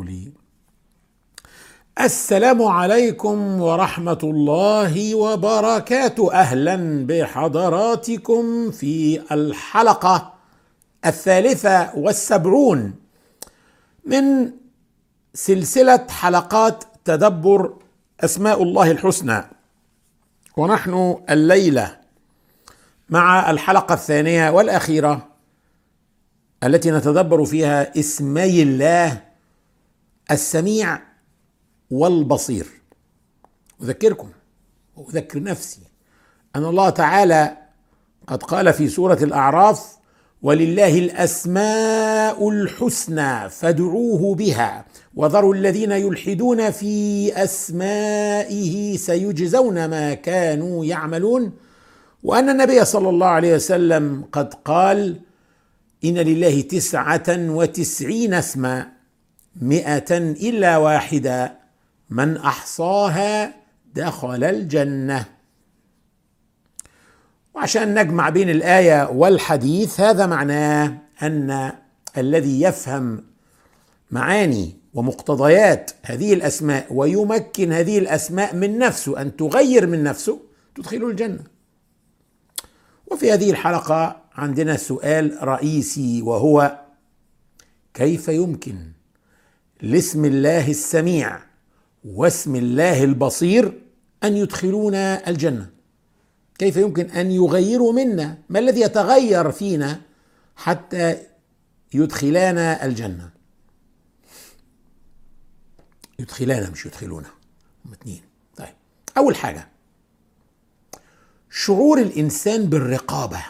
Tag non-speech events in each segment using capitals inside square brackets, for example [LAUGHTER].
لي. السلام عليكم ورحمة الله وبركاته. أهلا بحضراتكم في الحلقة الثالثة والسبعون من سلسلة حلقات تدبر أسماء الله الحسنى. ونحن الليلة مع الحلقة الثانية والأخيرة التي نتدبر فيها اسمي الله السميع والبصير. أذكركم وأذكر نفسي أن الله تعالى قد قال في سورة الأعراف ولله الأسماء الحسنى فادعوه بها وذروا الذين يلحدون في أسمائه سيجزون ما كانوا يعملون. وأن النبي صلى الله عليه وسلم قد قال إن لله تسعة وتسعين اسما مئة إلا واحدة. من أحصاها دخل الجنة. وعشان نجمع بين الآية والحديث هذا معناه أن الذي يفهم معاني ومقتضيات هذه الأسماء ويمكن هذه الأسماء من نفسه أن تغير من نفسه تدخله الجنة. وفي هذه الحلقة عندنا سؤال رئيسي وهو كيف يمكن لاسم الله السميع واسم الله البصير أن يدخلونا الجنة. كيف يمكن أن يغيروا منا؟ ما الذي يتغير فينا حتى يدخلانا الجنة؟ يدخلانا مش يدخلونا. هم اتنين. طيب أول حاجة شعور الإنسان بالرقابة.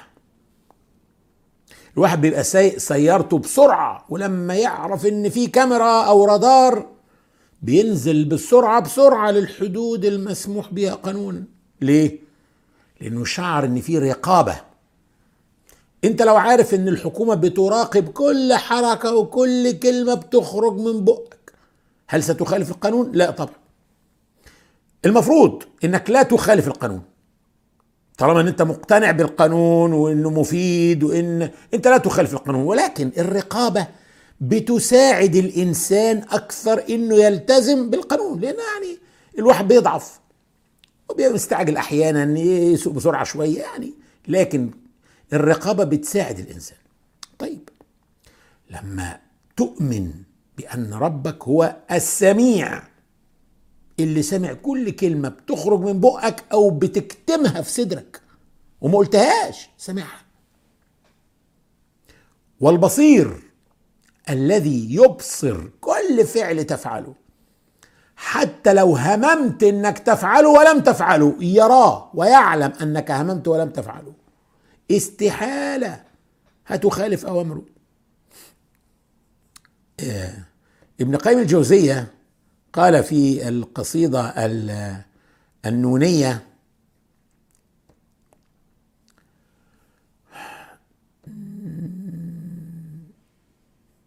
الواحد بيبقى سايق سيارته بسرعة ولما يعرف إن في كاميرا أو رادار بينزل بالسرعه بسرعة للحدود المسموح بها قانونا. ليه؟ لأنه شعر إن في رقابة. أنت لو عارف إن الحكومة بتراقب كل حركة وكل كلمة بتخرج من بقك هل ستخالف القانون؟ لا طبعا. المفروض إنك لا تخالف القانون. طالما إن أنت مقتنع بالقانون وإنه مفيد وإن أنت لا تخالف القانون ولكن الرقابة بتساعد الإنسان أكثر إنه يلتزم بالقانون لأن يعني الواحد بيضعف وبيبقى مستعجل أحيانا يسوق بسرعة شوية يعني لكن الرقابة بتساعد الإنسان. طيب لما تؤمن بأن ربك هو السميع اللي سمع كل كلمة بتخرج من بقك أو بتكتمها في صدرك وما قلتهاش سمعها والبصير الذي يبصر كل فعل تفعله. حتى لو هممت إنك تفعله ولم تفعله يراه ويعلم أنك هممت ولم تفعله. استحالة هتخالف أوامره. آه. ابن قيم الجوزية قال في القصيدة النونية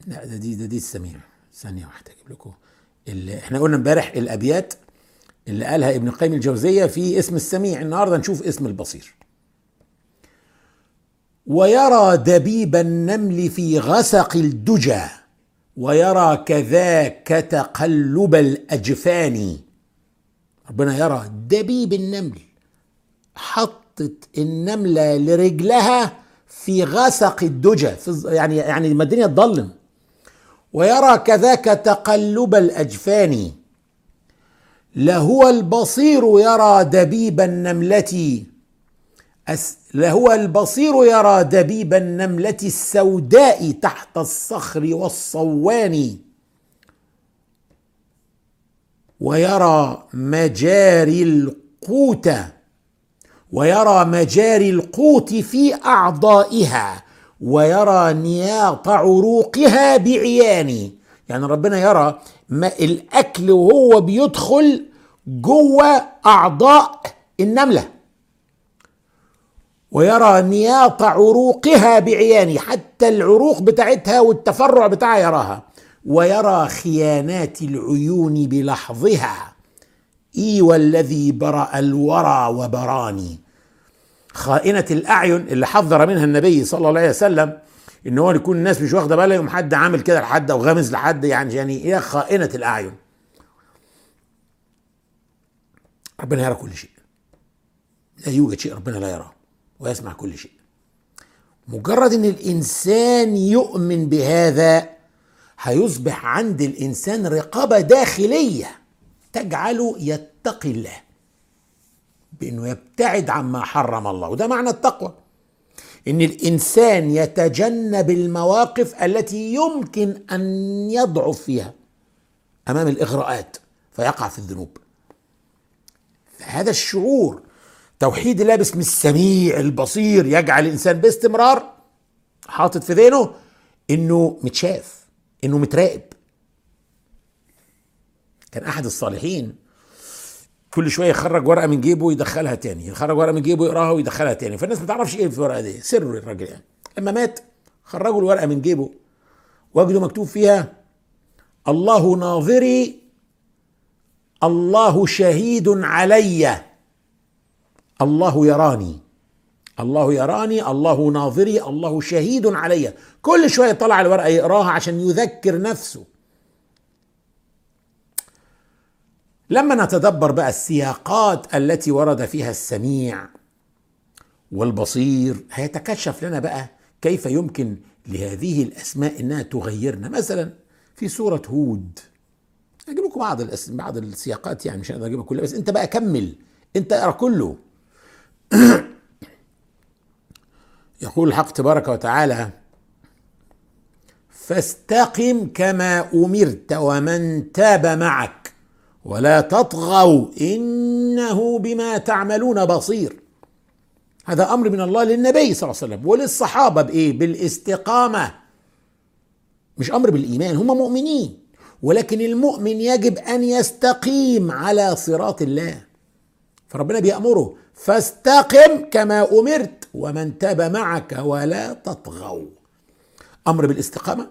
لا ده دي ده دي السميع ثانية واحدة أجيب لكم. اللي إحنا قلنا امبارح الأبيات اللي قالها ابن القيم الجوزية في اسم السميع. النهارده نشوف اسم البصير. ويرى دبيب النمل في غسق الدجى. ويرى كذاك تقلب الأجفان. ربنا يرى دبيب النمل حطت النملة لرجلها في غسق الدجى في يعني يعني ما الدنيا تضلم ويرى كذاك تقلب الأجفان. لهو البصير يرى دبيب النملة لهو البصير يرى دبيب النملة السوداء تحت الصخر والصوان. ويرى مجاري القوت ويرى مجاري القوت في أعضائها ويرى نياط عروقها بعيان. يعني ربنا يرى ما الأكل وهو بيدخل جوه أعضاء النملة. ويرى نياط عروقها بعيانه حتى العروق بتاعتها والتفرع بتاعها يراها. ويرى خيانات العيون بلحظها. اي والذي برأ الورى وبراني. خائنة الأعين اللي حذر منها النبي صلى الله عليه وسلم إن هو يكون الناس مش واخدة بالها يوم حد عامل كده لحد أو غامز لحد يعني يعني إيه خائنة الأعين؟ ربنا يرى كل شيء. لا يوجد شيء ربنا لا يراه. ويسمع كل شيء. مجرد إن الإنسان يؤمن بهذا هيصبح عند الإنسان رقابة داخلية تجعله يتقي الله بأنه يبتعد عما حرم الله. وده معنى التقوى. إن الإنسان يتجنب المواقف التي يمكن أن يضعف فيها أمام الإغراءات فيقع في الذنوب. هذا الشعور توحيد الله باسم السميع البصير يجعل الإنسان باستمرار حاطط في ذهنه إنه متشاف إنه متراقب. كان أحد الصالحين كل شوية يخرج ورقة من جيبه ويدخلها تاني يخرج ورقة من جيبه يقراها ويدخلها تاني. فالناس ما تعرفش إيه في الورقة دي سر الراجل يعني. لما مات خرجوا الورقة من جيبه وجدوا مكتوب فيها الله ناظري الله شهيد علي. الله يراني الله يراني الله ناظري الله شهيد علي كل شوية يطلع الورقه يقراها عشان يذكر نفسه لما نتدبر بقى السياقات التي ورد فيها السميع والبصير هيتكشف لنا بقى كيف يمكن لهذه الاسماء انها تغيرنا مثلا في سوره هود أجيب لكم بعض الاسم بعض السياقات يعني مش هقدر اجيبها كلها بس انت بقى كمل انت اقرا كله [COUGHS] يقول الحق تبارك وتعالى فاستقم كما أمرت ومن تاب معك ولا تطغوا إنه بما تعملون بصير. هذا أمر من الله للنبي صلى الله عليه وسلم وللصحابة بإيه؟ بالاستقامة. مش أمر بالإيمان هم مؤمنين ولكن المؤمن يجب أن يستقيم على صراط الله. فربنا بيأمره فاستقم كما أمرت ومن تاب معك ولا تطغوا. أمر بالاستقامة.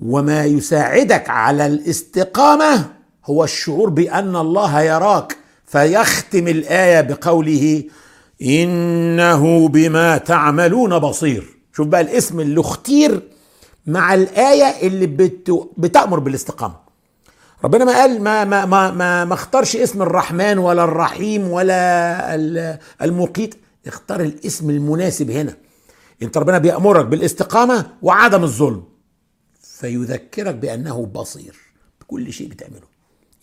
وما يساعدك على الاستقامة هو الشعور بأن الله يراك فيختم الآية بقوله إنه بما تعملون بصير. شوف بقى الاسم اللي اختير مع الآية اللي بت... بتأمر بالاستقامة. ربنا ما قال ما ما ما ما, ما اختارش اسم الرحمن ولا الرحيم ولا المقيت. اختار الاسم المناسب هنا. انت ربنا بيأمرك بالاستقامة وعدم الظلم. فيذكرك بأنه بصير. بكل شيء بتعمله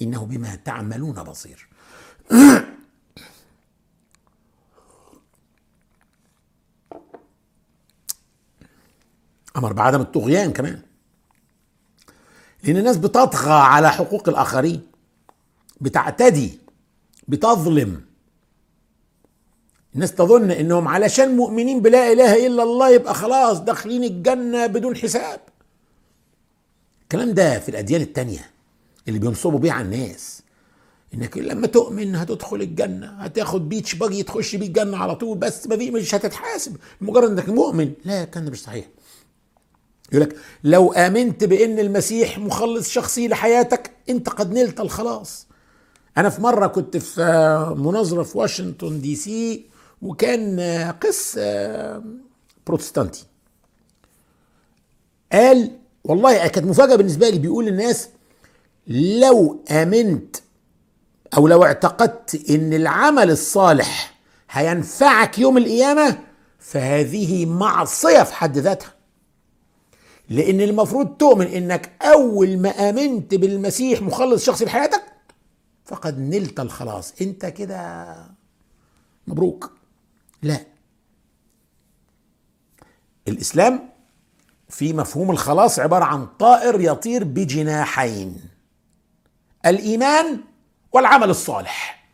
إنه بما تعملون بصير. [CLEARS THROAT] أمر بعدم الطغيان كمان. لأن الناس بتطغى على حقوق الآخرين بتعتدي بتظلم. الناس تظن إنهم علشان مؤمنين بلا إله إلا الله يبقى خلاص داخلين الجنة بدون حساب. الكلام ده في الأديان التانية اللي بينصبوا بيه على الناس إنك لما تؤمن هتدخل الجنة هتاخد بيتش باجي تخش بيه الجنة على طول بس ما مش هتتحاسب مجرد إنك مؤمن. لا الكلام ده مش صحيح. يقول لك لو آمنت بأن المسيح مخلص شخصي لحياتك أنت قد نلت الخلاص. أنا في مرة كنت في مناظرة في واشنطن دي سي وكان قس بروتستانتي. قال والله كانت مفاجأة بالنسبة لي بيقول للناس لو آمنت أو لو اعتقدت إن العمل الصالح هينفعك يوم القيامة فهذه معصية في حد ذاتها. لأن المفروض تؤمن إنك أول ما آمنت بالمسيح مخلص شخصي لحياتك فقد نلت الخلاص. أنت كده مبروك. لا. الإسلام في مفهوم الخلاص عبارة عن طائر يطير بجناحين الإيمان والعمل الصالح.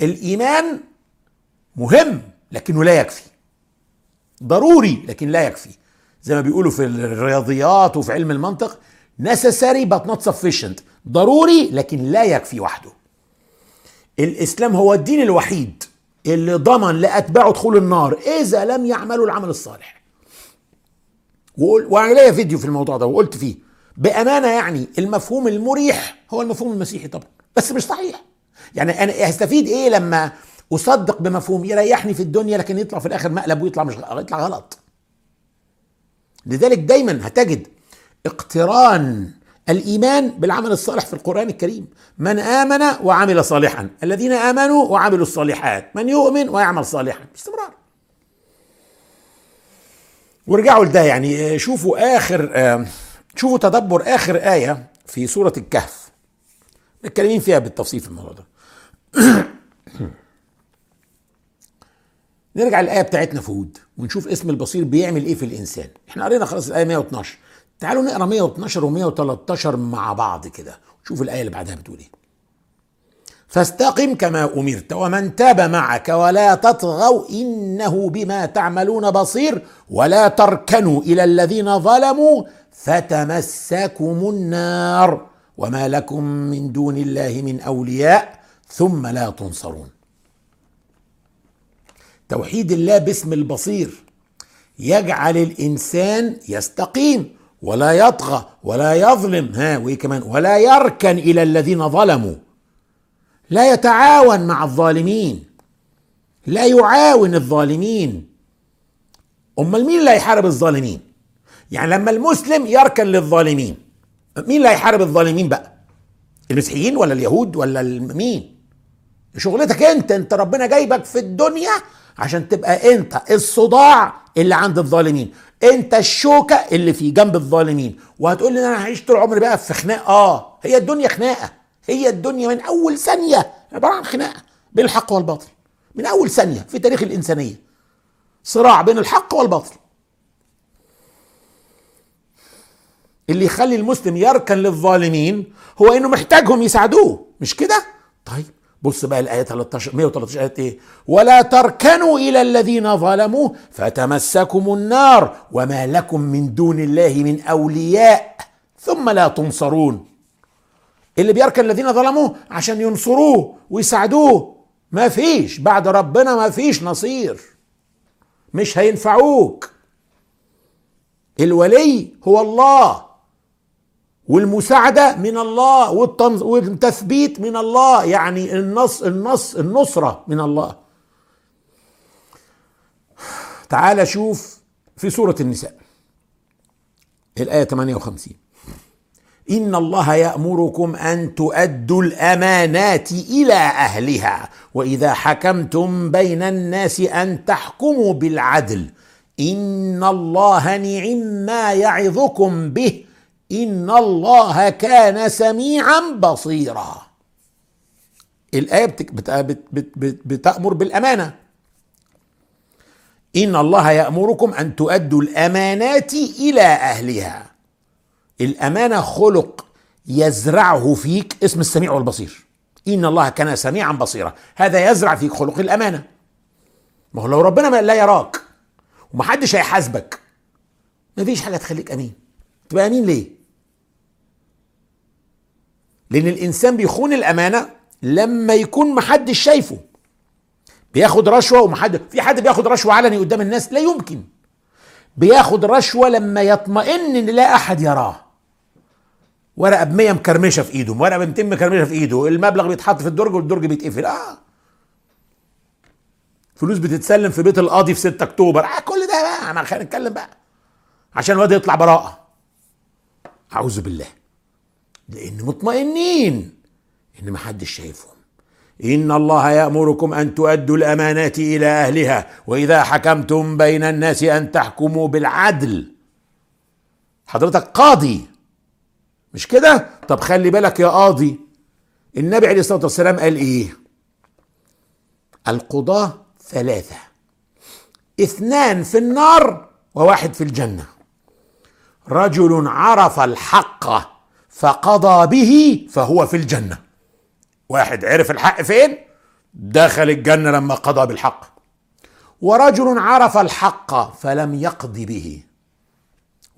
الإيمان مهم لكنه لا يكفي ضروري لكن لا يكفي. زي ما بيقولوا في الرياضيات وفي علم المنطق necessary but not sufficient. ضروري لكن لا يكفي وحده. الإسلام هو الدين الوحيد اللي ضمن لأتباعه دخول النار إذا لم يعملوا العمل الصالح. وأنا ليا فيديو في الموضوع ده وقلت فيه. بأمانة يعني المفهوم المريح هو المفهوم المسيحي طبعا بس مش صحيح. يعني أنا هستفيد إيه لما أصدق بمفهوم يريحني في الدنيا لكن يطلع في الآخر مقلب ويطلع مش يطلع غلط؟ لذلك دايما هتجد اقتران الإيمان بالعمل الصالح في القرآن الكريم. من آمن وعمل صالحا. الذين آمنوا وعملوا الصالحات. من يؤمن ويعمل صالحا. باستمرار. ورجعوا لده يعني شوفوا آخر شوفوا تدبر آخر آية في سورة الكهف. متكلمين فيها بالتفصيل في الموضوع ده. [CLEARS THROAT] نرجع للآية بتاعتنا في هود ونشوف اسم البصير بيعمل إيه في الإنسان. إحنا قرينا خلاص الآية 112 تعالوا نقرأ 112 و113 مع بعض كده. شوف الآية اللي بعدها بتقول إيه. فاستقم كما أمرت ومن تاب معك ولا تطغوا إنه بما تعملون بصير ولا تركنوا إلى الذين ظلموا فتمسكم النار وما لكم من دون الله من أولياء ثم لا تنصرون. توحيد الله باسم البصير. يجعل الإنسان يستقيم ولا يطغى ولا يظلم. ها وإيه كمان؟ ولا يركن إلى الذين ظلموا. لا يتعاون مع الظالمين. لا يعاون الظالمين. أمال مين اللي هيحارب الظالمين؟ يعني لما المسلم يركن للظالمين مين اللي هيحارب الظالمين بقى؟ المسيحيين ولا اليهود ولا مين؟ شغلتك أنت أنت ربنا جايبك في الدنيا عشان تبقى انت الصداع اللي عند الظالمين. انت الشوكة اللي في جنب الظالمين. وهتقول لي أنا هعيش طول عمري بقى في خناقة؟ آه هي الدنيا خناقة. هي الدنيا من أول ثانية. عبارة عن خناقة بين الحق والباطل. من أول ثانية في تاريخ الإنسانية. صراع بين الحق والباطل. اللي يخلي المسلم يركن للظالمين هو إنه محتاجهم يساعدوه. مش كده؟ طيب. بص بقى الآية 13 113 آية إيه؟ ولا تركنوا إلى الذين ظلموا فتمسكم النار وما لكم من دون الله من اولياء ثم لا تنصرون. اللي بيركن الذين ظلموا عشان ينصروه ويساعدوه ما فيش. بعد ربنا ما فيش نصير. مش هينفعوك. الولي هو الله. والمساعدة من الله والتثبيت من الله يعني النص النص النصرة من الله. تعال شوف في سورة النساء الآية 58 إن الله يأمركم أن تؤدوا الأمانات إلى أهلها وإذا حكمتم بين الناس أن تحكموا بالعدل. إن الله نعم ما يعظكم به. ان الله كان سميعا بصيرا. الآية بت بت بت بت بتأمر بالأمانة. ان الله يامركم ان تؤدوا الامانات إلى اهلها. الأمانة خلق يزرعه فيك اسم السميع والبصير. ان الله كان سميعا بصيرا. هذا يزرع فيك خلق الأمانة. ما هو لو ربنا لا يراك ومحدش هيحاسبك مفيش حاجة تخليك أمين. تبقى أمين ليه؟ لأن الإنسان بيخون الأمانة لما يكون محدش شايفه. بياخد رشوة ومحد في حد بياخد رشوة علني قدام الناس؟ لا يمكن. بياخد رشوة لما يطمئن إن لا أحد يراه. ورقة ب 100 مكرمشة في إيده ورقة ب 200 مكرمشة في إيده المبلغ بيتحط في الدرج والدرج بيتقفل. آه. فلوس بتتسلم في بيت القاضي في 6 أكتوبر. آه كل ده بقى ما خلينا نتكلم بقى. عشان الواد يطلع براءة. أعوذ بالله. لأن مطمئنين ان محدش شايفهم. إن الله يأمركم أن تؤدوا الأمانات إلى أهلها وإذا حكمتم بين الناس أن تحكموا بالعدل. حضرتك قاضي مش كده؟ طب خلي بالك يا قاضي النبي عليه الصلاة والسلام قال إيه؟ القضاة ثلاثة. اثنان في النار وواحد في الجنة. رجل عرف الحق فقضى به فهو في الجنة. واحد عرف الحق فين؟ دخل الجنة لما قضى بالحق. ورجل عرف الحق فلم يقض به.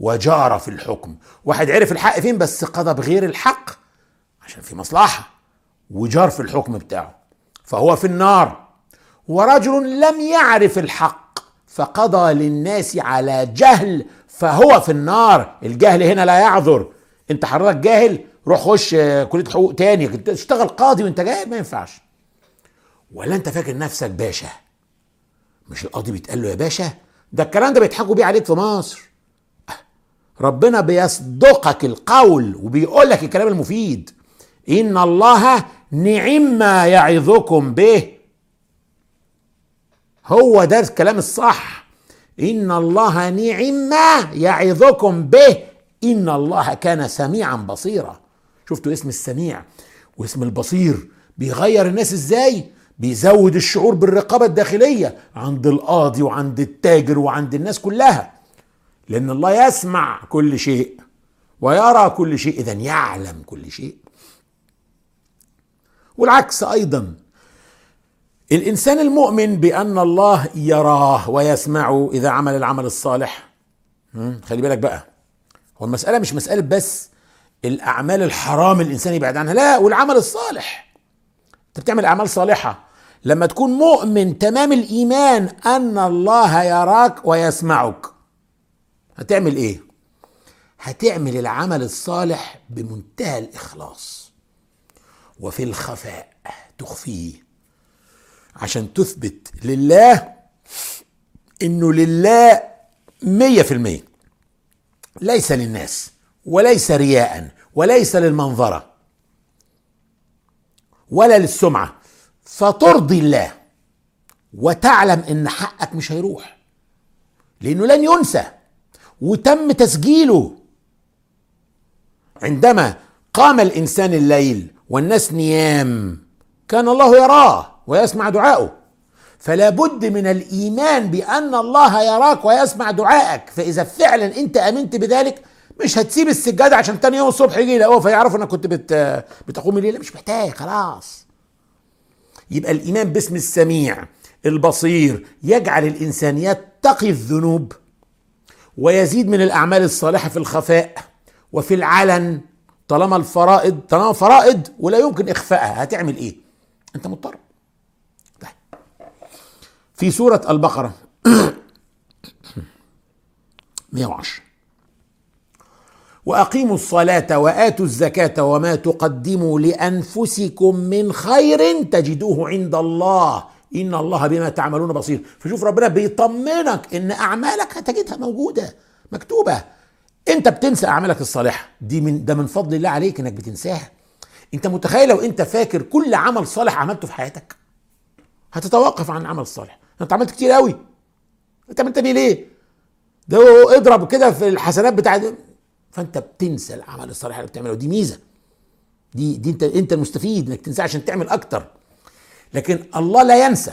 وجار في الحكم. واحد عرف الحق فين بس قضى بغير الحق؟ عشان في مصلحة. وجار في الحكم بتاعه. فهو في النار. ورجل لم يعرف الحق فقضى للناس على جهل فهو في النار. الجهل هنا لا يعذر. انت حضرتك جاهل روح خش كلية حقوق تاني. تشتغل قاضي وانت جاهل ما ينفعش. ولا انت فاكر نفسك باشا؟ مش القاضي بيتقال له يا باشا؟ ده الكلام ده بيضحكوا بيه عليك في مصر. ربنا بيصدقك القول وبيقول لك الكلام المفيد. إن الله نعم ما يعظكم به. هو ده الكلام الصح. إن الله نعم ما يعظكم به. إن الله كان سميعا بصيرا. شفتوا اسم السميع واسم البصير بيغير الناس إزاي؟ بيزود الشعور بالرقابة الداخلية عند القاضي وعند التاجر وعند الناس كلها. لأن الله يسمع كل شيء ويرى كل شيء إذا يعلم كل شيء. والعكس أيضا. الإنسان المؤمن بأن الله يراه ويسمعه إذا عمل العمل الصالح. خلي بالك بقى. هو المسألة مش مسألة بس الأعمال الحرام الإنسان يبعد عنها لا والعمل الصالح. أنت بتعمل أعمال صالحة. لما تكون مؤمن تمام الإيمان أن الله يراك ويسمعك هتعمل إيه؟ هتعمل العمل الصالح بمنتهى الإخلاص وفي الخفاء تخفيه عشان تثبت لله إنه لله مية في المية. ليس للناس وليس رياء وليس للمنظرة ولا للسمعة. فترضي الله وتعلم إن حقك مش هيروح لأنه لن ينسى. وتم تسجيله. عندما قام الإنسان الليل والناس نيام كان الله يراه ويسمع دعاءه فلا بد من الإيمان بأن الله يراك ويسمع دعائك. فإذا فعلا أنت آمنت بذلك مش هتسيب السجادة عشان تاني يوم الصبح يجي يلاقوه فيعرفوا إنك كنت بت بتقوم الليل مش محتاج خلاص. يبقى الإيمان باسم السميع البصير يجعل الإنسان يتقي الذنوب ويزيد من الأعمال الصالحة في الخفاء وفي العلن. طالما الفرائض طالما فرائض ولا يمكن اخفائها هتعمل إيه؟ أنت مضطر. في سورة البقرة. [COUGHS] 110 وأقيموا الصلاة وآتوا الزكاة وما تقدموا لأنفسكم من خير تجدوه عند الله. إن الله بما تعملون بصير. فشوف ربنا بيطمنك إن أعمالك هتجدها موجودة مكتوبة. أنت بتنسى أعمالك الصالحة. دي من ده من فضل الله عليك إنك بتنساها. أنت متخيل لو أنت فاكر كل عمل صالح عملته في حياتك؟ هتتوقف عن العمل الصالح أنت عملت كتير قوي أنت عملت بيه ليه ده اضرب كده في الحسنات بتاعت فأنت بتنسى العمل الصالح اللي بتعمله. دي ميزة. دي دي أنت أنت المستفيد إنك تنسى عشان تعمل أكتر. لكن الله لا ينسى.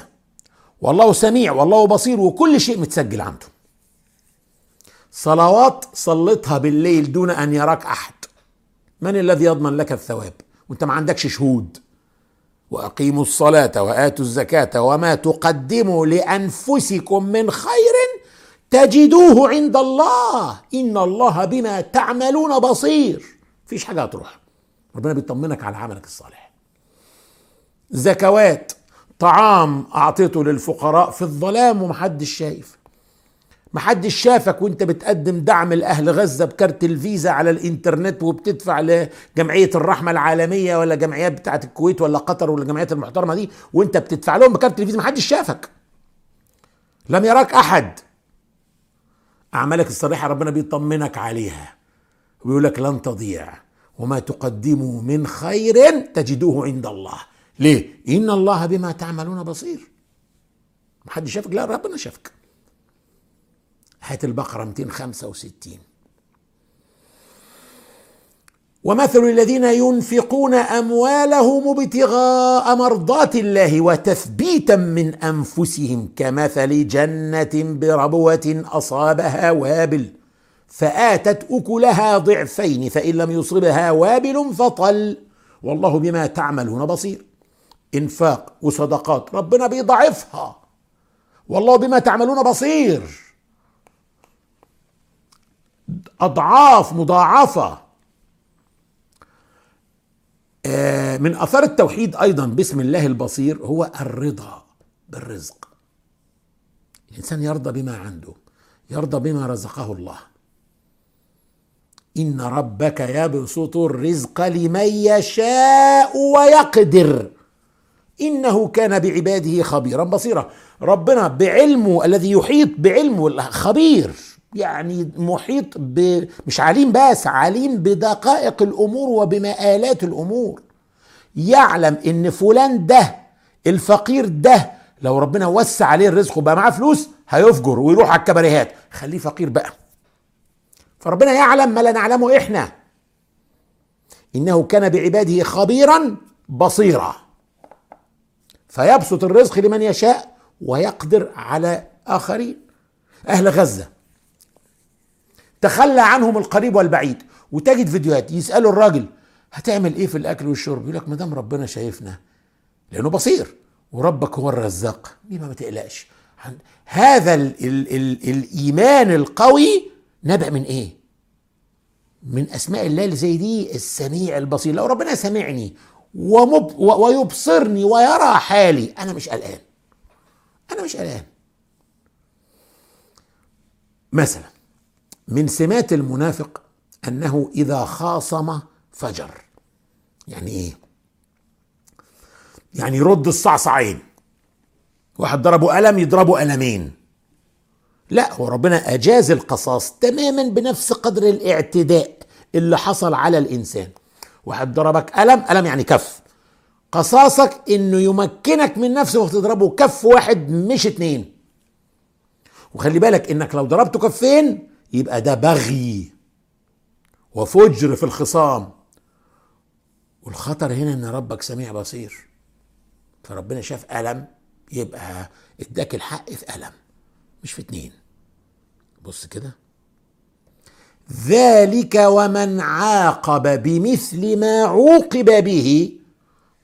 والله سميع والله بصير وكل شيء متسجل عنده. صلوات صلتها بالليل دون أن يراك أحد. من الذي يضمن لك الثواب؟ وأنت ما عندكش شهود. وأقيموا الصلاة وآتوا الزكاة وما تقدموا لأنفسكم من خير تجدوه عند الله. إن الله بما تعملون بصير. فيش حاجة هتروح. ربنا بيطمنك على عملك الصالح. زكوات طعام أعطيته للفقراء في الظلام ومحدش شايف. محدش شافك وانت بتقدم دعم لأهل غزة بكارت الفيزا على الإنترنت وبتدفع لجمعية الرحمة العالمية ولا جمعيات بتاعه الكويت ولا قطر ولا الجمعيات المحترمة دي وانت بتدفع لهم بكارت الفيزا محدش شافك. لم يراك أحد. أعمالك الصالحه ربنا بيطمنك عليها. ويقول لك لن تضيع. وما تقدموا من خير تجدوه عند الله. ليه؟ إن الله بما تعملون بصير. محدش شافك؟ لا ربنا شافك. هات البقرة 265 ومثل الذين ينفقون أموالهم ابتغاء مرضات الله وتثبيتا من أنفسهم كمثل جنة بربوة أصابها وابل فآتت أكلها ضعفين فإن لم يصبها وابل فطل. والله بما تعملون بصير. إنفاق وصدقات ربنا بيضعفها. والله بما تعملون بصير. أضعاف مضاعفة. من أثار التوحيد أيضا باسم الله البصير هو الرضا بالرزق. الإنسان يرضى بما عنده يرضى بما رزقه الله. إن ربك يبسط الرزق لمن يشاء ويقدر. إنه كان بعباده خبيرا بصيرا. ربنا بعلمه الذي يحيط بعلمه خبير يعني محيط ب... مش عليم بس عليم بدقائق الأمور وبمآلات الأمور. يعلم إن فلان ده الفقير ده لو ربنا وسع عليه الرزق وبقى معاه فلوس هيفجر ويروح على الكباريهات. خليه فقير بقى. فربنا يعلم ما لا نعلمه إحنا. إنه كان بعباده خبيرا بصيرا. فيبسط الرزق لمن يشاء ويقدر على آخرين. أهل غزة. تخلى عنهم القريب والبعيد. وتجد فيديوهات يسألوا الراجل هتعمل إيه في الأكل والشرب؟ يقول لك ما دام ربنا شايفنا. لأنه بصير. وربك هو الرزاق. يبقى ما تقلقش هذا ال ال ال الإيمان القوي نبع من إيه؟ من أسماء الله اللي زي دي السميع البصير. لو ربنا سمعني ومب ويبصرني ويرى حالي أنا مش قلقان. أنا مش قلقان. مثلا من سمات المنافق أنه إذا خاصم فجر. يعني إيه؟ يعني يرد الصعصعين. واحد ضربه قلم يضربه قلمين. لا هو ربنا أجاز القصاص تماما بنفس قدر الاعتداء اللي حصل على الإنسان. واحد ضربك قلم قلم يعني كف. قصاصك إنه يمكنك من نفسه وتضربه كف واحد مش اتنين. وخلي بالك إنك لو ضربته كفين يبقى ده بغي وفجر في الخصام. والخطر هنا إن ربك سميع بصير. فربنا شاف ألم يبقى اداك الحق في ألم مش في اتنين. بص كده. ذلك ومن عاقب بمثل ما عوقب به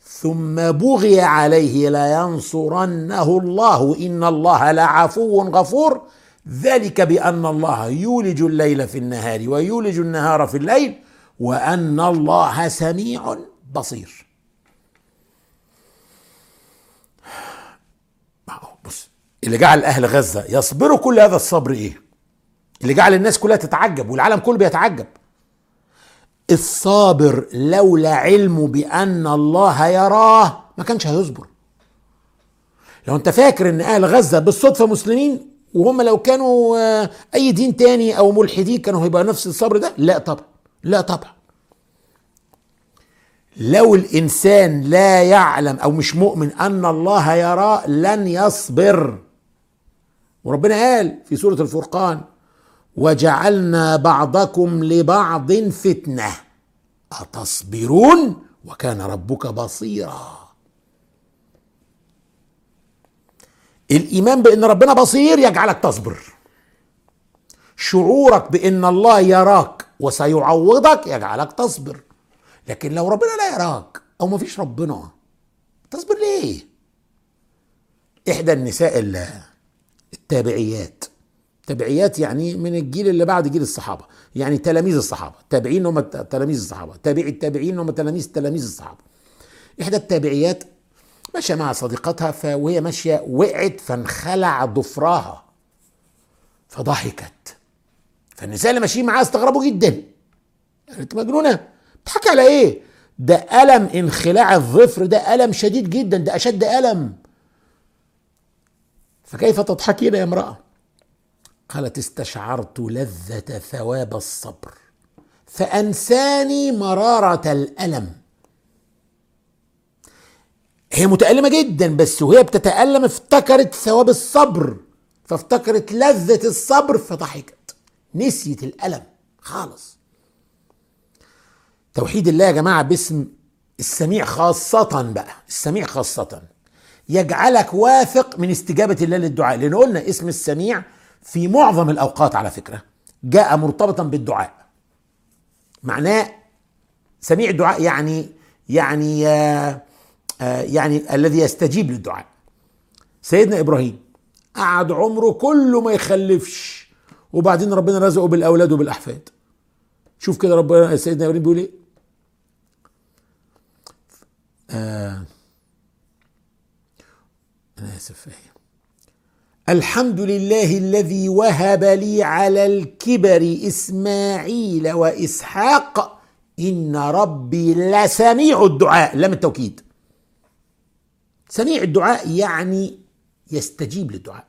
ثم بغي عليه لينصرنه الله إن الله لعفو غفور. ذلك بأن الله يولج الليل في النهار ويولج النهار في الليل وأن الله سميع بصير. بص اللي جعل أهل غزة يصبروا كل هذا الصبر إيه؟ اللي جعل الناس كلها تتعجب والعالم كله بيتعجب. الصابر لولا علمه بأن الله يراه ما كانش هيصبر. لو أنت فاكر إن أهل غزة بالصدفة مسلمين وهم لو كانوا آه، أي دين تاني أو ملحدين كانوا هيبقى نفس الصبر ده؟ لا طبعا لا طبعا. لو الإنسان لا يعلم أو مش مؤمن أن الله يراه لن يصبر. وربنا قال في سورة الفرقان وجعلنا بعضكم لبعض فتنة. أتصبرون؟ وكان ربك بصيرا. الإيمان بأن ربنا بصير يجعلك تصبر. شعورك بأن الله يراك وسيعوضك يجعلك تصبر. لكن لو ربنا لا يراك أو ما فيش ربنا تصبر ليه؟ إحدى النساء التابعيات. تبعيات يعني من الجيل اللي بعد جيل الصحابة. يعني تلاميذ الصحابة. التابعين هم تلاميذ الصحابة. تابعي التابعين هم تلاميذ تلاميذ الصحابة. إحدى التابعيات ماشيه مع صديقتها وهي ماشيه وقعت فانخلع ضفراها فضحكت. فالنساء اللي ماشيين معاها استغربوا جدا. قالت مجنونة. بتحكي على إيه؟ ده ألم انخلاع الظفر ده ألم شديد جدا ده أشد ألم. فكيف تضحكين يا امرأة؟ قالت استشعرت لذة ثواب الصبر. فأنساني مرارة الألم. هي متألمة جدا بس وهي بتتألم افتكرت ثواب الصبر. فافتكرت لذة الصبر فضحكت. نسيت الألم. خالص. توحيد الله يا جماعة باسم السميع خاصة بقى. السميع خاصة. يجعلك واثق من استجابة الله للدعاء. لأن قلنا اسم السميع في معظم الأوقات على فكرة جاء مرتبطا بالدعاء. معناه سميع الدعاء يعني يعني آه، يعني الذي يستجيب للدعاء. سيدنا إبراهيم قعد عمره كله ما يخلفش وبعدين ربنا رزقه بالأولاد وبالأحفاد. شوف كده ربنا سيدنا إبراهيم بيقول إيه؟ آه أنا آسف إيه؟ الحمد لله الذي وهب لي على الكبر إسماعيل وإسحاق إن ربي لسميع الدعاء. لم التوكيد. سميع الدعاء يعني يستجيب للدعاء.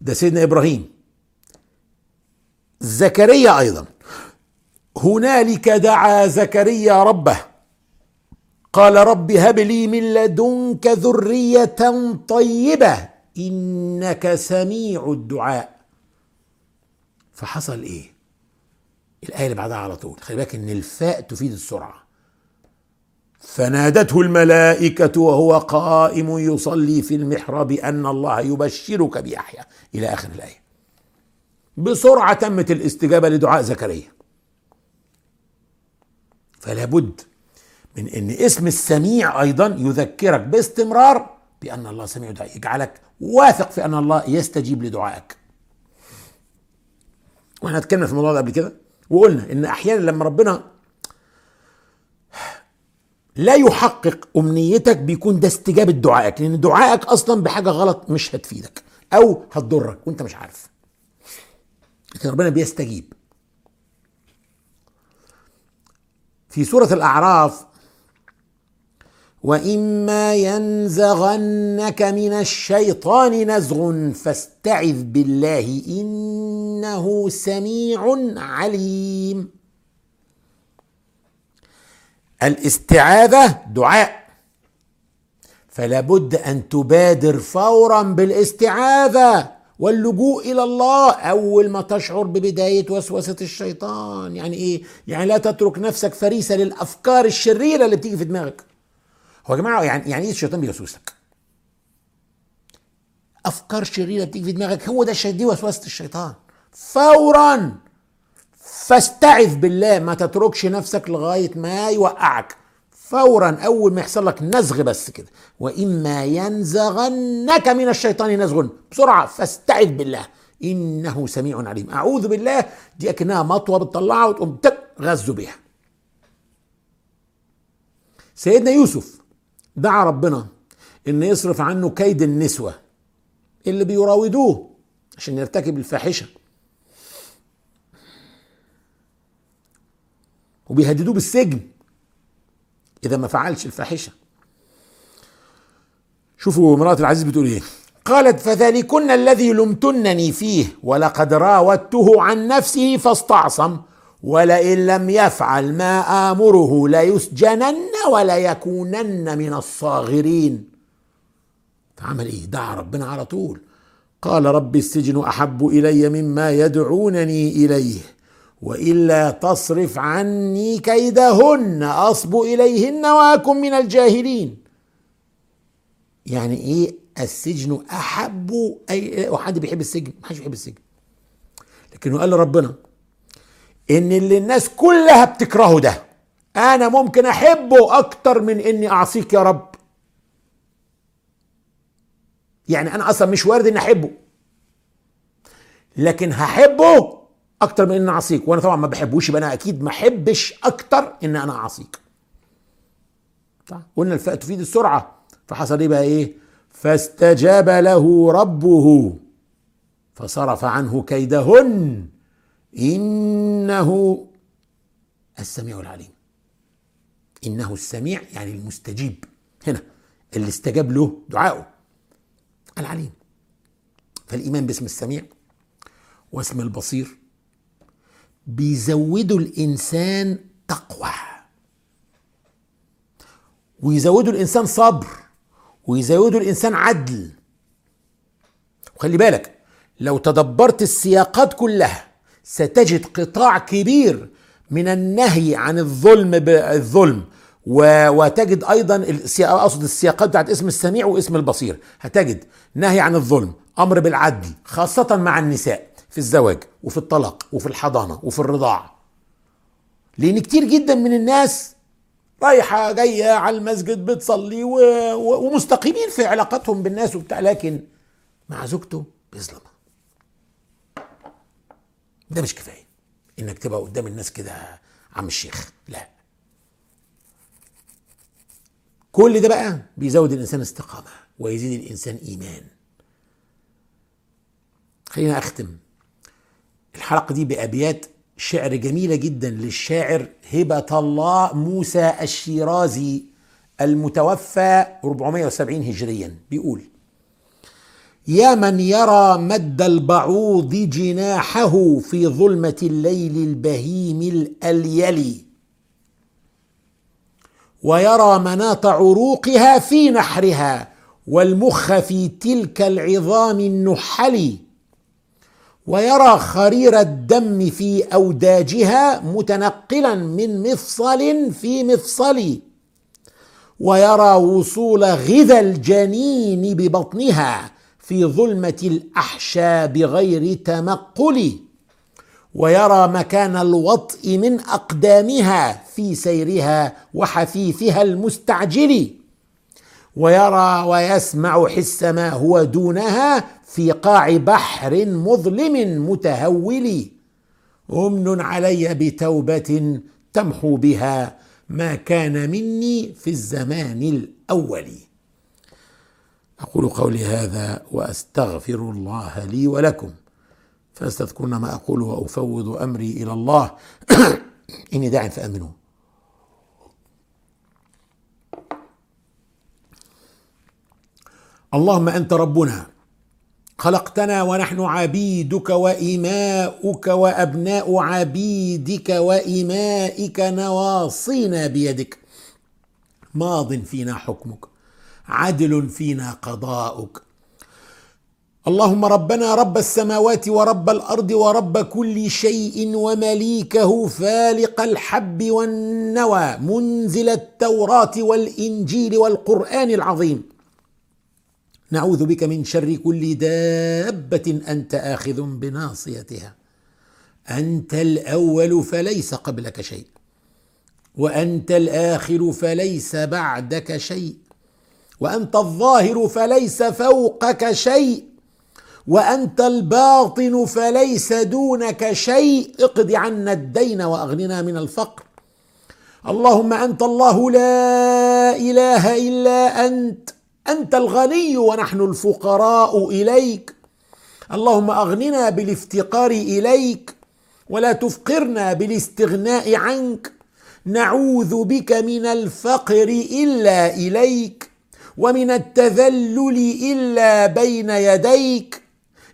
ده سيدنا إبراهيم. زكريا أيضا. هنالك دعا زكريا ربه. قال رب هب لي من لدنك ذرية طيبة. إنك سميع الدعاء. فحصل إيه؟ الآية اللي بعدها على طول. خلي بالك إن الفاء تفيد السرعة. فنادته الملائكة وهو قائم يصلي في المحراب أن الله يبشرك بيحيى إلى آخر الآية. بسرعة تمت الاستجابة لدعاء زكريا. فلا بد من إن اسم السميع أيضا يذكرك باستمرار بأن الله سميع دعاء يجعلك واثق في أن الله يستجيب لدعائك. وإحنا اتكلمنا في الموضوع ده قبل كده وقلنا إن أحيانا لما ربنا لا يحقق أمنيتك بيكون ده استجابة دعائك لأن دعائك أصلا بحاجة غلط مش هتفيدك أو هتضرك وأنت مش عارف. لكن ربنا بيستجيب. في سورة الأعراف وإما ينزغنك من الشيطان نزغ فاستعذ بالله إنه سميع عليم. الاستعاذة دعاء. فلا بد أن تبادر فورا بالاستعاذة واللجوء إلى الله أول ما تشعر ببداية وسوسة الشيطان. يعني إيه؟ يعني لا تترك نفسك فريسة للأفكار الشريرة اللي بتيجي في دماغك. هو يا جماعة يعني يعني إيه الشيطان بيوسوسك؟ أفكار شريرة بتيجي في دماغك هو ده دي وسوسة الشيطان. فورا فاستعذ بالله ما تتركش نفسك لغاية ما يوقعك. فورا أول ما يحصل لك نزغ بس كده. وإما ينزغنك من الشيطان نزغ بسرعة. فاستعذ بالله. إنه سميع عليم. أعوذ بالله. دي أكنها مطوة بتطلعها وتقوم تغزو بيها. سيدنا يوسف دعا ربنا إن يصرف عنه كيد النسوة اللي بيراودوه عشان يرتكب الفاحشة. وبيهددوه بالسجن. إذا ما فعلش الفاحشة. شوفوا امراه العزيز بتقول إيه. قالت فذلكن الذي لمتنني فيه ولقد راودته عن نفسه فاستعصم ولئن لم يفعل ما آمره ليسجنن وليكونن من الصاغرين. فعمل إيه؟ دعا ربنا على طول. قال رب السجن أحب إلي مما يدعونني إليه. وإلا تصرف عني كيدهن أصب إليهن وأكن من الجاهلين. يعني إيه؟ السجن أحب أي حد بيحب السجن؟ ما حدش بيحب السجن. لكنه قال لربنا إن اللي الناس كلها بتكرهه ده أنا ممكن أحبه أكتر من إني أعصيك يا رب. يعني أنا أصلا مش وارد إني أحبه. لكن هحبه أكتر من إني اعصيك وأنا طبعا ما بحبوش يبقى أنا أكيد ما أحبش أكتر ان أنا اعصيك قلنا الفاء تفيد السرعة. فحصل إيه بقى إيه؟ فاستجاب له ربه. فصرف عنه كيدهن. إنه السميع العليم. إنه السميع يعني المستجيب. هنا اللي استجاب له دعائه العليم. فالإيمان باسم السميع واسم البصير. بيزودوا الإنسان تقوى. ويزودوا الإنسان صبر. ويزودوا الإنسان عدل. وخلي بالك لو تدبرت السياقات كلها ستجد قطاع كبير من النهي عن الظلم بالظلم وتجد أيضا أقصد السياقات بتاعت اسم السميع واسم البصير. هتجد نهي عن الظلم أمر بالعدل خاصة مع النساء. في الزواج وفي الطلاق وفي الحضانة وفي الرضاعه لأن كتير جدا من الناس رايحة جاية على المسجد بتصلي و... و... ومستقيمين في علاقاتهم بالناس وبتاع لكن مع زوجته بيظلمها. ده مش كفاية إنك تبقى قدام الناس كده عم الشيخ لا. كل ده بقى بيزود الإنسان استقامة ويزيد الإنسان إيمان. خلينا أختم. الحلقة دي بأبيات شعر جميلة جدا للشاعر هبه الله موسى الشيرازي المتوفى 470 هجريا. بيقول يا من يرى مد البعوض جناحه في ظلمة الليل البهيم الأليل ويرى مناط عروقها في نحرها والمخ في تلك العظام النحل ويرى خرير الدم في أوداجها متنقلا من مفصل في مفصل. ويرى وصول غذا الجنين ببطنها في ظلمة الاحشاء بغير تمقل. ويرى مكان الوطء من أقدامها في سيرها وحفيفها المستعجل. ويرى ويسمع حس ما هو دونها في قاع بحر مظلم متهول أمن علي بتوبة تمحو بها ما كان مني في الزمان الأول. أقول قولي هذا وأستغفر الله لي ولكم فاستذكرون ما أقول وأفوض أمري إلى الله. [COUGHS] إني داع فأمنوا. اللهم أنت ربنا خلقتنا ونحن عبيدك وإماؤك وأبناء عبيدك وإمائك نواصينا بيدك. ماض فينا حكمك عدل فينا قضاؤك. اللهم ربنا رب السماوات ورب الأرض ورب كل شيء ومليكه فالق الحب والنوى منزل التوراة والإنجيل والقرآن العظيم. نعوذ بك من شر كل دابة أنت آخذ بناصيتها. أنت الأول فليس قبلك شيء وأنت الآخر فليس بعدك شيء وأنت الظاهر فليس فوقك شيء وأنت الباطن فليس دونك شيء. اقض عنا الدين وأغننا من الفقر. اللهم أنت الله لا إله إلا أنت. أنت الغني ونحن الفقراء إليك. اللهم أغننا بالافتقار إليك ولا تفقرنا بالاستغناء عنك. نعوذ بك من الفقر إلا إليك ومن التذلل إلا بين يديك.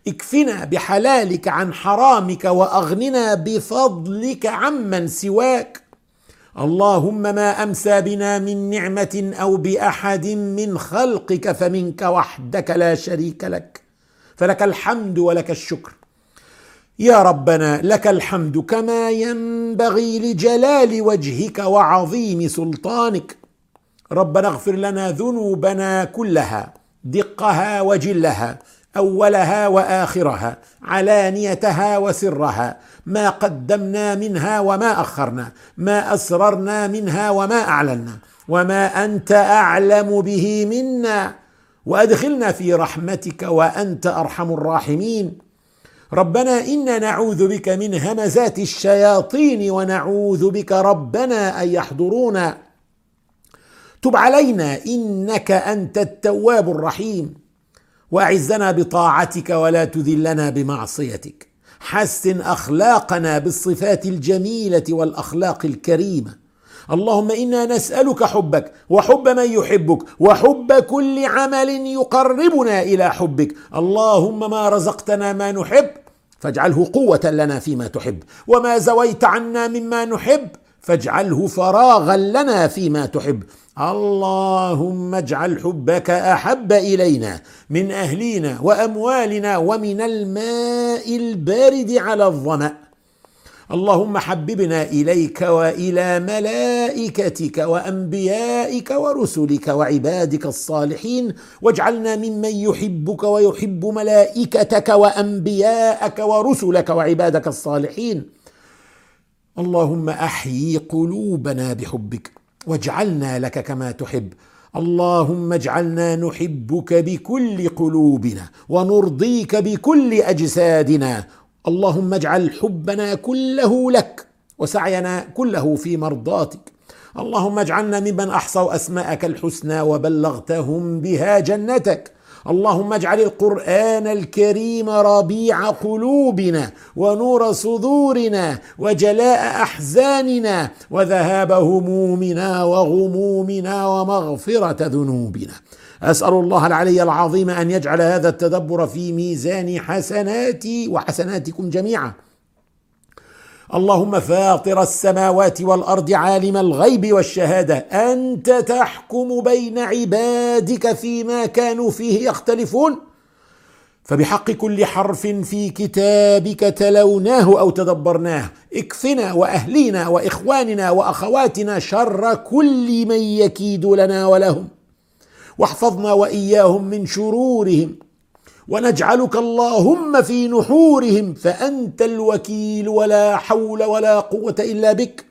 اكفنا بحلالك عن حرامك وأغننا بفضلك عمن سواك. اللهم ما أمسى بنا من نعمة أو بأحد من خلقك فمنك وحدك لا شريك لك. فلك الحمد ولك الشكر. يا ربنا لك الحمد كما ينبغي لجلال وجهك وعظيم سلطانك. ربنا اغفر لنا ذنوبنا كلها دقها وجلها. أولها وآخرها علانيتها وسرها ما قدمنا منها وما أخرنا ما أسررنا منها وما أعلنا وما أنت أعلم به منا. وأدخلنا في رحمتك وأنت أرحم الراحمين. ربنا إنا نعوذ بك من همزات الشياطين ونعوذ بك ربنا أن يحضرونا. تب علينا إنك أنت التواب الرحيم. وأعزنا بطاعتك ولا تذلنا بمعصيتك. حسن أخلاقنا بالصفات الجميلة والأخلاق الكريمة. اللهم إنا نسألك حبك وحب من يحبك وحب كل عمل يقربنا إلى حبك. اللهم ما رزقتنا ما نحب فاجعله قوة لنا فيما تحب. وما زويت عنا مما نحب فاجعله فراغا لنا فيما تحب. اللهم اجعل حبك أحب إلينا من أهلينا وأموالنا ومن الماء البارد على الظمأ. اللهم حببنا إليك وإلى ملائكتك وأنبيائك ورسلك وعبادك الصالحين. واجعلنا ممن يحبك ويحب ملائكتك وأنبياءك ورسلك وعبادك الصالحين. اللهم أحيي قلوبنا بحبك. واجعلنا لك كما تحب. اللهم اجعلنا نحبك بكل قلوبنا ونرضيك بكل أجسادنا. اللهم اجعل حبنا كله لك وسعينا كله في مرضاتك. اللهم اجعلنا ممن أحصوا أسماءك الحسنى وبلغتهم بها جنتك. اللهم اجعل القرآن الكريم ربيع قلوبنا ونور صدورنا وجلاء أحزاننا وذهاب همومنا وغمومنا ومغفرة ذنوبنا. أسأل الله العلي العظيم أن يجعل هذا التدبر في ميزان حسناتي وحسناتكم جميعا. اللهم فاطر السماوات والأرض عالم الغيب والشهادة. أنت تحكم بين عبادك فيما كانوا فيه يختلفون. فبحق كل حرف في كتابك تلوناه أو تدبرناه. اكفنا وأهلينا وإخواننا وأخواتنا شر كل من يكيد لنا ولهم. واحفظنا وإياهم من شرورهم. ونجعلك اللهم في نحورهم فأنت الوكيل ولا حول ولا قوة إلا بك.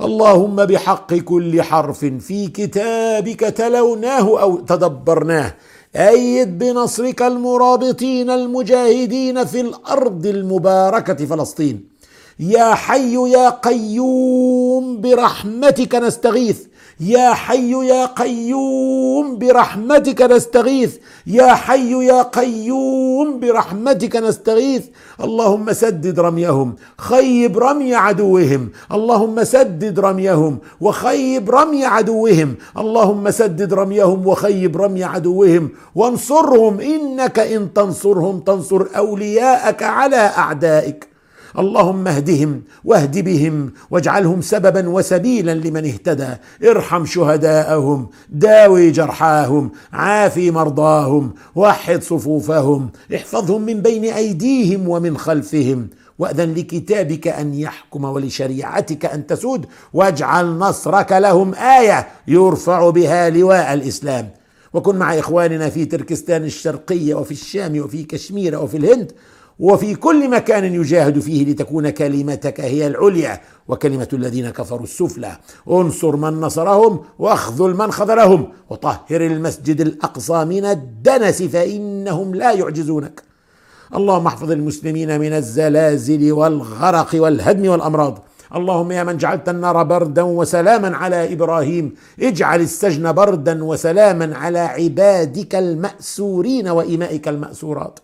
اللهم بحق كل حرف في كتابك تلوناه أو تدبرناه. أيد بنصرك المرابطين المجاهدين في الأرض المباركة فلسطين. يا حي يا قيوم برحمتك نستغيث. يا حي يا قيوم برحمتك نستغيث. يا حي يا قيوم برحمتك نستغيث. اللهم سدد رميهم خيب رمي عدوهم. اللهم سدد رميهم وخيب رمي عدوهم. اللهم سدد رميهم وخيب رمي عدوهم. وانصرهم إنك إن تنصرهم تنصر أولياءك على أعدائك. اللهم اهدهم واهد بهم واجعلهم سببا وسبيلا لمن اهتدى. ارحم شهداءهم داوي جرحاهم عافي مرضاهم وحد صفوفهم. احفظهم من بين أيديهم ومن خلفهم. وأذن لكتابك أن يحكم ولشريعتك أن تسود. واجعل نصرك لهم آية يرفع بها لواء الإسلام. وكن مع إخواننا في تركستان الشرقية وفي الشام وفي كشمير وفي الهند. وفي كل مكان يجاهد فيه لتكون كلمتك هي العليا وكلمة الذين كفروا السفلى. انصر من نصرهم واخذل من خذلهم وطهر المسجد الأقصى من الدنس فإنهم لا يعجزونك. اللهم احفظ المسلمين من الزلازل والغرق والهدم والأمراض. اللهم يا من جعلت النار بردا وسلاما على إبراهيم اجعل السجن بردا وسلاما على عبادك المأسورين وإمائك المأسورات.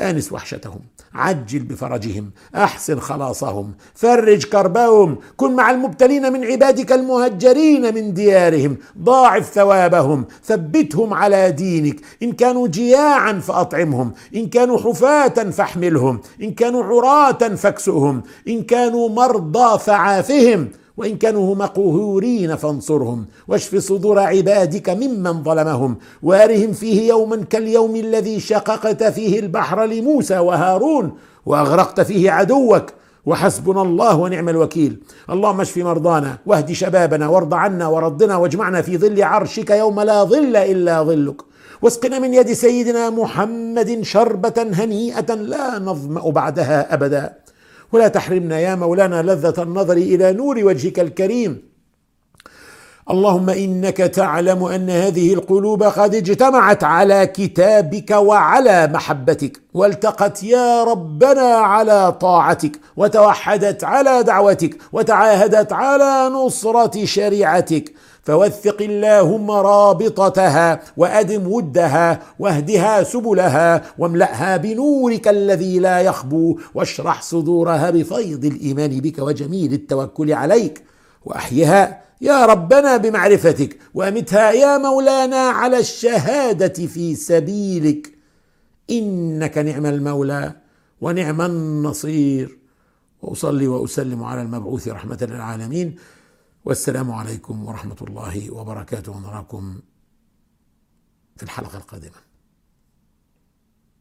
آنس وحشتهم. عجل بفرجهم أحسن خلاصهم فرج كربهم كن مع المبتلين من عبادك المهجرين من ديارهم ضاعف ثوابهم ثبتهم على دينك إن كانوا جياعا فأطعمهم إن كانوا حفاة فاحملهم إن كانوا عراة فاكسؤهم إن كانوا مرضى فعافهم. وإن كانوا مقهورين فانصرهم واشف صدور عبادك ممن ظلمهم وارهم فيه يوما كاليوم الذي شققت فيه البحر لموسى وهارون وأغرقت فيه عدوك وحسبنا الله ونعم الوكيل. اللهم اشف مرضانا واهد شبابنا وارض عنا وردنا واجمعنا في ظل عرشك يوم لا ظل إلا ظلك. واسقنا من يد سيدنا محمد شربة هنيئة لا نظمأ بعدها أبدا. ولا تحرمنا يا مولانا لذة النظر إلى نور وجهك الكريم. اللهم إنك تعلم أن هذه القلوب قد اجتمعت على كتابك وعلى محبتك والتقت يا ربنا على طاعتك وتوحدت على دعوتك وتعاهدت على نصرة شريعتك. فوثق اللهم رابطتها وأدم ودها واهدها سبلها واملأها بنورك الذي لا يخبو واشرح صدورها بفيض الإيمان بك وجميل التوكل عليك وأحيها يا ربنا بمعرفتك وأمتها يا مولانا على الشهادة في سبيلك. إنك نعم المولى ونعم النصير. وأصلي وأسلم على المبعوث رحمة للعالمين. والسلام عليكم ورحمة الله وبركاته. ونراكم في الحلقة القادمة.